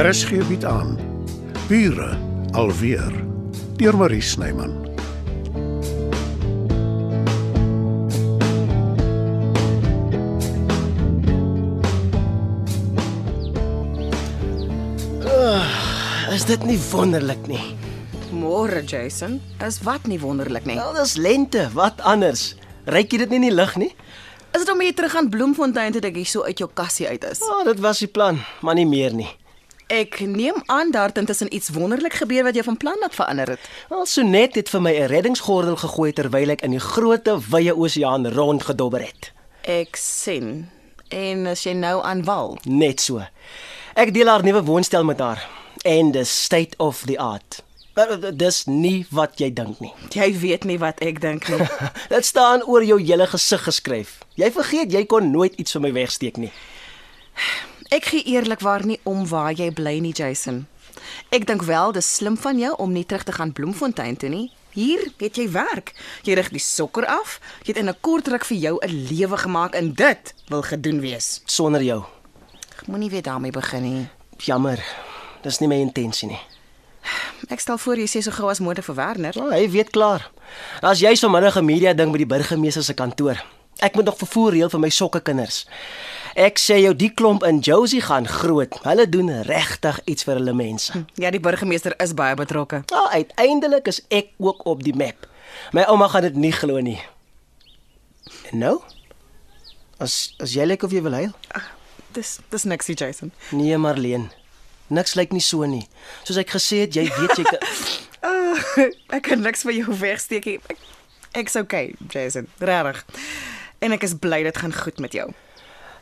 RSG bied aan Bure alweer deur Marie Snyman. Is dit nie wonderlik nie? Môre Jason, is wat nie wonderlik nie. Wel, dis lente, wat anders? Ryk jy dit nie in die lug nie? Is dit om jy terug aan Bloemfontein toe dat jy so uit jou kassie uit is? O, oh, dit was die plan, maar nie meer nie. Ek neem aan daar het intussen iets wonderlik gebeur wat jou van plan laat verander het. Wel, Sonet het vir my 'n reddingsgordel gegooi terwyl ek in die groot wye oseaan rondgedobber het. Ek sien. En as jy nou aan wal. Net so. Ek deel haar nuwe woonstel met haar en the state of the art. Maar dis nie wat jy dink nie. Jy weet nie wat ek dink nie. Dit staan oor jou hele gesig geskryf. Jy vergeet jy kon nooit iets van my wegsteek nie. Ek gee eerlikwaar nie om waar jy bly nie, Jason. Ek dink wel dis slim van jou om nie terug te gaan Bloemfontein toe nie. Hier het jy werk. Jy rig die sokker af. Jy het in 'n kort ruk vir jou 'n lewe gemaak en dit wil gedoen wees. Sonder jou. Ek moenie weer daarmee begin nie. Jammer. Dis nie my intensie nie. Ek stel voor jy sê so gou as moontlik vir Werner. Oh, hy weet klaar. As jy 'n media ding by die burgemeester se kantoor. Ek moet nog vervoer reël vir my sokke kinders. Ek sê jou die klomp in Josie gaan groot. Hulle doen regtig iets vir hulle mense. Ja, die burgemeester is baie betrokke. Ja, uiteindelik is ek ook op die map. My ouma gaan dit nie glo nie. En nou? As as jy lyk of jy wil huil? Dis dis niksie, Jason. Nee, Marleen. Niks lyk nie so nie. Soos ek gesê het, jy weet jy kan Uh, ek kan niks vir jou wegsteek nie. Ek, ek's okay, Jason. Regtig. En ek is bly dit gaan goed met jou.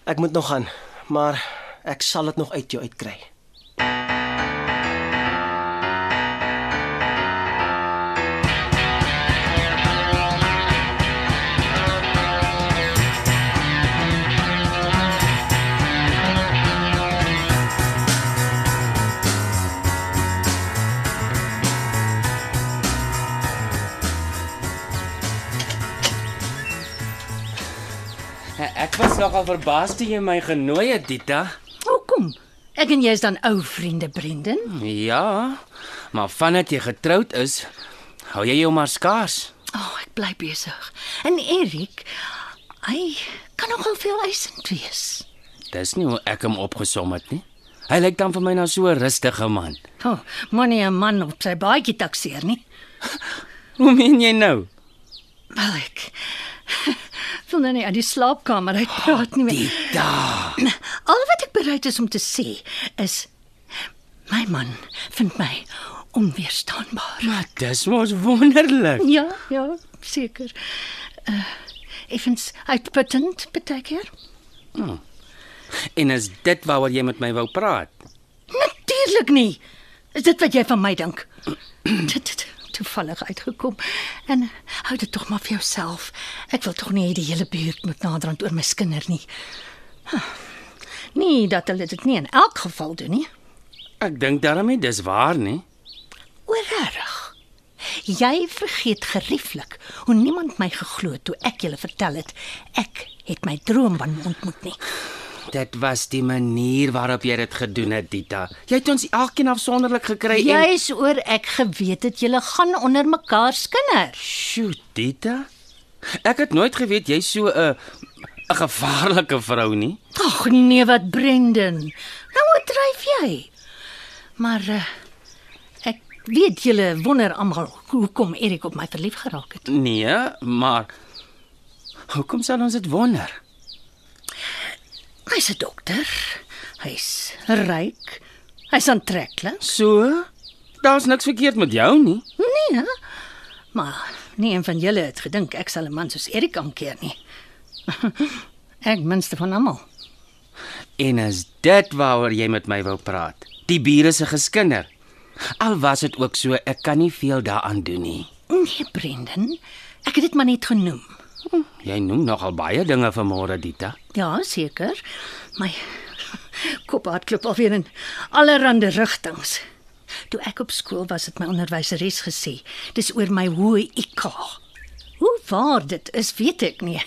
Ek moet nog gaan, maar ek sal dit nog uit jou uitkry. Nogal verbaas toe jy my genooi het, Dita. Hoekom? Ek en jy is dan ou vriende, Brendan. Ja, maar vandat jy getroud is, hou jy jou maar skaars. O, oh, ek bly besig. En Erik, hy kan nogal veel eisend wees. Dis nie hoe ek hom opgesom het nie. Hy lyk dan vir my na so 'n rustige man. O, oh, moenie 'n man op sy baadjie takseer nie. Hoe meen jy nou? Wel ek wil nou nie aan die slaapkamer uit praat nie. meer. Dita. Al wat ek bereid is om te sê is my man vind my onweerstaanbaar. Maar dis mos wonderlik. Ja, ja, seker. Uh effens uitputtend baie keer. En is dit waaroor jy met my wou praat? Natuurlik nie. Is dit wat jy van my dink? dit het toevallig uitgekom. En hou dit tog maar vir jouself. Ek wil tog nie hê die hele buurt moet naderhand oor my skinder nie. Huh. Nee, dat hulle dit nie in elk geval doen nie. Ek dink daarmee dis waar nie. Oorreg. Jy vergeet gerieflik hoe niemand my geglo het toe ek julle vertel het ek het my droomman ontmoet nie. Dit was die manier waarop jy dit gedoen het, Dita. Jy het ons elkeen afsonderlik gekry en Jy's oor ek geweet het julle gaan onder mekaar skinder. Sjoe, Dita. Ek het nooit geweet jy's so 'n 'n gevaarlike vrou nie. Ag nee, wat Brendan. Nou wat dryf jy? Maar uh, ek weet julle wonder almal hoekom Erik op my verlief geraak het. Nee, maar hoekom sal ons dit wonder? Hy's 'n dokter. Hy's ryk. Hy's aantreklik. So? Daar's niks verkeerd met jou nie. Nee, maar nie een van julle het gedink ek sal 'n man soos Erik aankeer nie. ek minste van almal. En is dit waaroor jy met my wou praat? Die bure se geskinder. Al was dit ook so, ek kan nie veel daaraan doen nie. Nee, Brendan. Ek het dit maar net genoem. Jy noem nogal baie dinge vanmôre, Dita. Ja, seker. My kop hardloop alweer in allerlei rigtings. Toe ek op skool was, het my onderwyseres gesê, dis oor my hoë IQ. Hoe waar dit is, weet ek nie.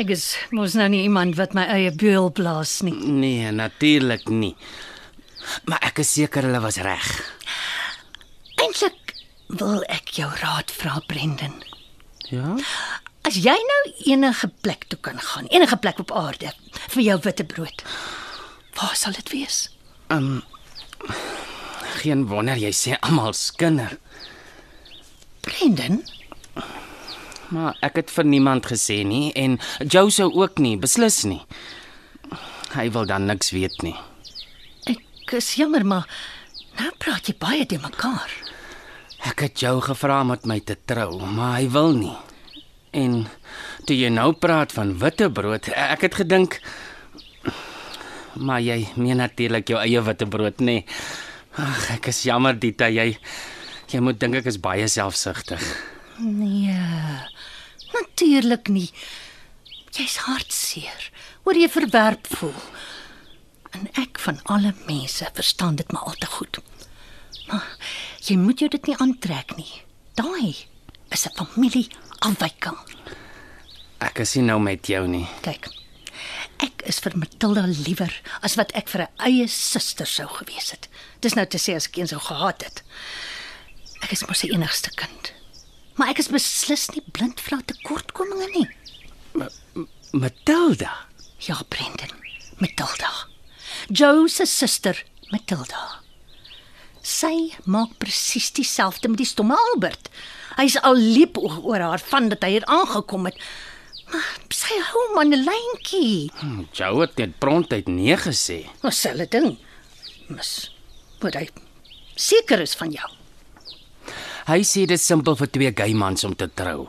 Ek is mos nou nie iemand wat my eie beul blaas nie. Nee, natuurlik nie. Maar ek is seker hulle was reg. Eintlik wil ek jou raad vra, Brendan. Ja? As jy nou enige plek toe kan gaan, enige plek op aarde vir jou witbrood. Waar sal dit wees? Um geen wonder jy sê almal skinder, Brendan, maar ek het vir niemand gesê nie en Joe sou ook nie, beslis nie. Hy wil dan niks weet nie. ek is jammer, maar nou praat jy baie te mekaar. Ek het jou gevra om met my te trou, maar hy wil nie. En toe jy nou praat van witbrood, ek het gedink maar jy meen natuurlik jou eie witbrood, nê? Nee. Ag, ek is jammer Dita, jy jy moet dink ek is baie selfsugtig. Nee. Natuurlik nie. Jy's hartseer. Oor jy verwerp voel. En ek van alle mense verstaan dit maar al te goed. Maar jy moet jou dit nie aantrek nie. Daai is 'n familie afwyking. Ek is nie nou met jou nie. Kyk. Ek is vir Matilda liewer as wat ek vir 'n eie suster sou gewees het. Dis nou te sê as ek een sou gehad het. Ek is mos sy enigste kind. Maar ek is beslis nie blind vir haar tekortkominge nie. Matilda. Ja, Brendan, Matilda. Joe se suster, Matilda. Sy maak presies dieselfde met die stomme Albert. Hy's al liep oor haar van dat hy hier aangekom het. Maar sy hou hom aan 'n lyntjie. Hm, Jou het net prontuit nee gesê. Ons selfe ding. Mis. Moet hy seker is van jou. Hy sê dit is simpel vir twee gay mans om te trou.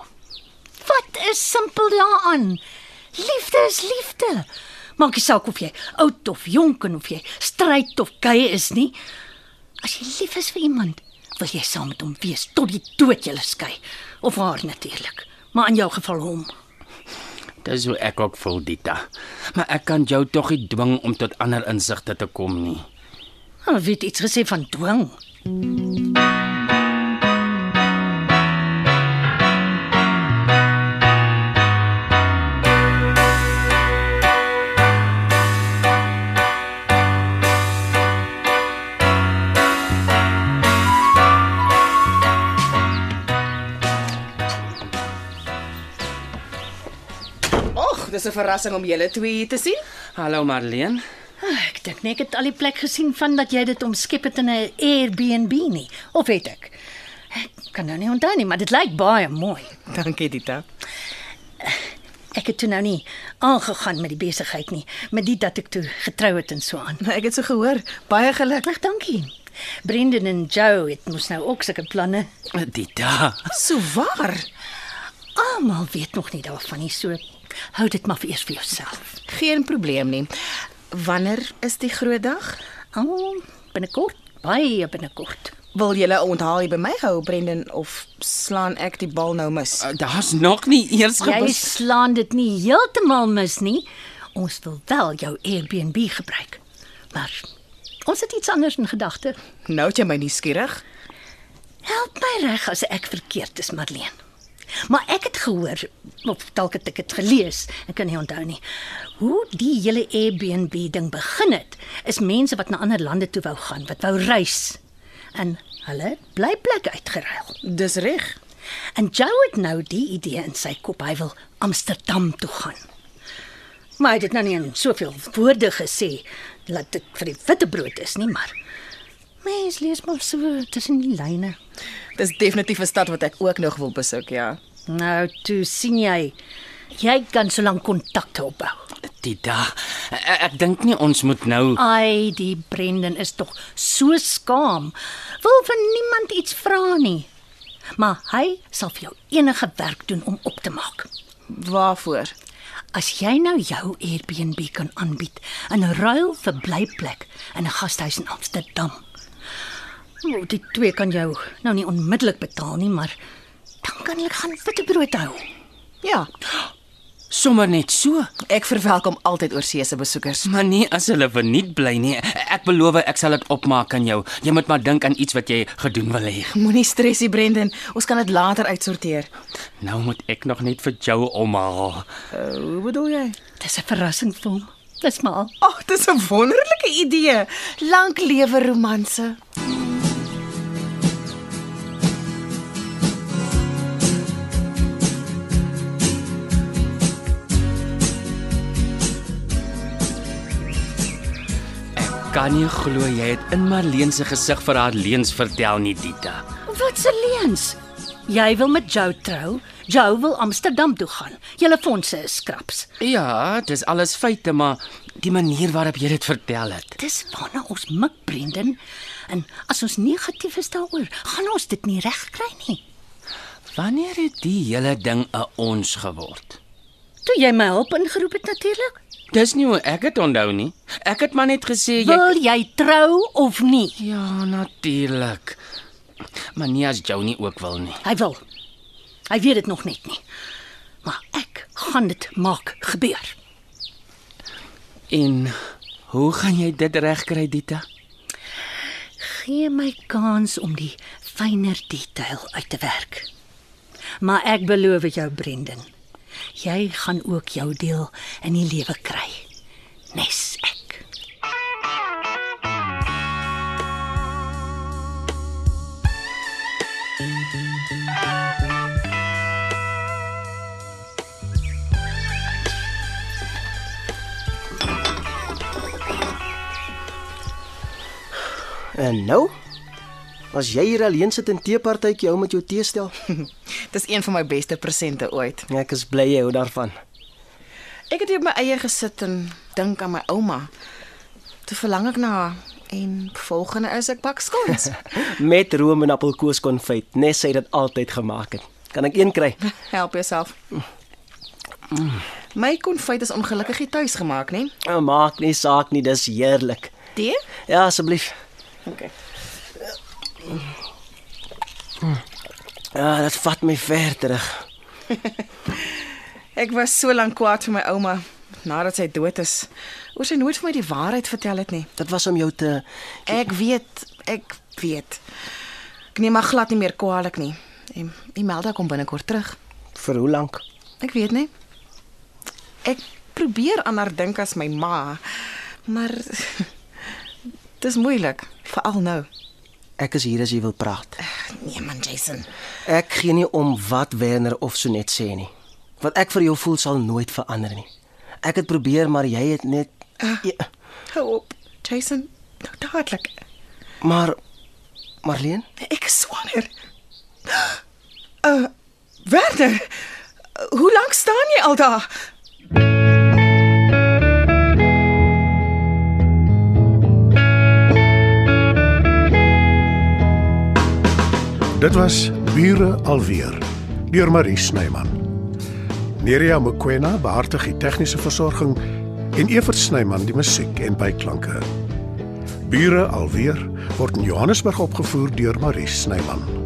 Wat is simpel daaraan? Liefde is liefde. Maak nie saak of jy oud of jonk en of jy stryd of gay is nie. As jy lief is vir iemand, wil jy saam met hom wees tot die dood julle skei. Of haar natuurlik. Maar in jou geval hom. Dis hoe ek ook voel, Dita. Maar ek kan jou tog nie dwing om tot ander insigte te kom nie. Hy het iets gesê van dwing. Och, 'n verrassing om julle twee hier te sien. Hallo Marlene. Ah, Ek dink nie ek het al die plek gesien van dat jy dit omskep het in 'n Airbnb nie. Of het ek? Ek kan nou nie onthou nie, maar dit lyk baie mooi. Dankie, Dita. Ek het toe nou nie aangegaan met die besigheid nie, met dit dat ek toe getrou het en so aan. Ek het so gehoor. Baie geluk. Ag, dankie. Brendan en Joe het mos nou ook sulke planne. Dita. So waar. Almal weet nog nie daarvan nie, so hou dit maar vir eers vir jouself. Geen probleem nie. Wanneer is die groot dag? Oh, binnekort, baie binnekort. Wil julle 'n onthaal by my hou, Brendan, of slaan ek die bal nou mis? Uh, Daar's nog nie eers Jy gebes. slaan dit nie heeltemal mis nie. Ons wil wel jou Airbnb gebruik. Maar ons het iets anders in gedagte. Nou het jy my nuuskierig. Help my reg as ek verkeerd is, Marlene. Maar ek het gehoor, of dalk het ek dit gelees, ek kan nie onthou nie. Hoe die hele Airbnb ding begin het, is mense wat na ander lande toe wou gaan, wat wou reis. En hulle het blyplek uitgeruil. Dis reg. En Joe het nou die idee in sy kop, hy wil Amsterdam toe gaan. Maar hy het dit nou nie in soveel woorde gesê dat dit vir die witbrood is nie, maar mens lees maar so tussen die lyne. Dis definitief 'n stad wat ek ook nog wil besoek, ja. Nou, toe sien jy, jy kan solank kontakte opbou. Dita. Ek, ek dink nie ons moet nou Ai, die Brendan is tog so skaam. Wil vir niemand iets vra nie. Maar hy sal vir jou enige werk doen om op te maak. Waarvoor? As jy nou jou Airbnb kan aanbied in ruil vir blyplek in 'n gastehuis in Amsterdam. Nou, die twee kan jou nou nie onmiddellik betaal nie, maar dan kan hulle gaan witbrood hou. Ja, sommer net so. ek verwelkom altyd oorseese besoekers. Maar nie as hulle verniet bly nie. Ek beloof ek sal dit opmaak aan jou. Jy moet maar dink aan iets wat jy gedoen wil hê. Moenie stressie, Brendan. Ons kan dit later uitsorteer. Nou moet ek nog net vir jou omhaal. Uh, hoe bedoel jy? Dis 'n verrassing vir hom. Dis maar. Ag, oh, dis 'n wonderlike idee. Lank lewe romanse. Kan nie glo jy het in Marlene se gesig vir haar leuns vertel nie, Dita. Wat se leens? Jy wil met Joe trou. Joe wil Amsterdam toe gaan. Julle fondse is skraps. Ja, dis alles feite, maar die manier waarop jy dit vertel het. Dis waarna ons mik, Brendan. En as ons negatief is daaroor, gaan ons dit nie regkry nie. Wanneer het die hele ding 'n ons geword? Toe jy my hulp ingeroep het natuurlik. Dis nie hoe ek dit onthou nie. Ek het maar net gesê jy Wil jy trou of nie? Ja, natuurlik. Maar nie as Jou nie ook wil nie. Hy wil. Hy weet dit nog net nie. Maar ek gaan dit maak gebeur. En hoe gaan jy dit regkry, Dita? Gee my kans om die fynere detail uit te werk. Maar ek beloof jou, Brendan, jy gaan ook jou deel in die lewe kry. Nes ek. En nou? As jy hier alleen sit in teepartytjie hou met jou teestel, Dis een van my beste presente ooit. ek is bly jy hou daarvan. Ek het hier op my eie gesit en dink aan my ouma. Toe verlang ek na haar en volgende is ek bak scones. Met room en appelkoos konfyt, nes sy dit altyd gemaak het. Kan ek een kry? Help jouself. My konfyt is ongelukkig nie tuis gemaak nie. Oh, maak nie saak nie, dis heerlik. Die? Ja, asseblief. Okay. Ja, dit vat my ver terug. Ek was so lank kwaad vir my ouma nadat sy dood is. Oor sy nooit vir my die waarheid vertel het nie. Dit was om jou te Ek weet, ek weet. Ek neem maar glad nie meer kwaadlik nie. En Imelda kom binnekort terug. vir hoe lank? Ek weet nie. Ek probeer aan haar dink as my ma, maar dis moeilik, veral nou. Ek is hier as jy wil praat. Nee man, Jason. Ek gee nie om wat Werner of so net sê nie. Wat ek vir jou voel sal nooit verander nie. Ek het probeer, maar jy het net ja, Hou op, Jason. Nou dadelik. maar Marlene, Ek is swanger. Uh, Werner. Hoe lank staan jy al daar? Dit was Bure alweer deur Marie Snyman. Nerea Mkwena behartig die tegniese versorging en Evert Snyman die musiek en byklanke. Bure alweer word in Johannesburg opgevoer deur Marie Snyman.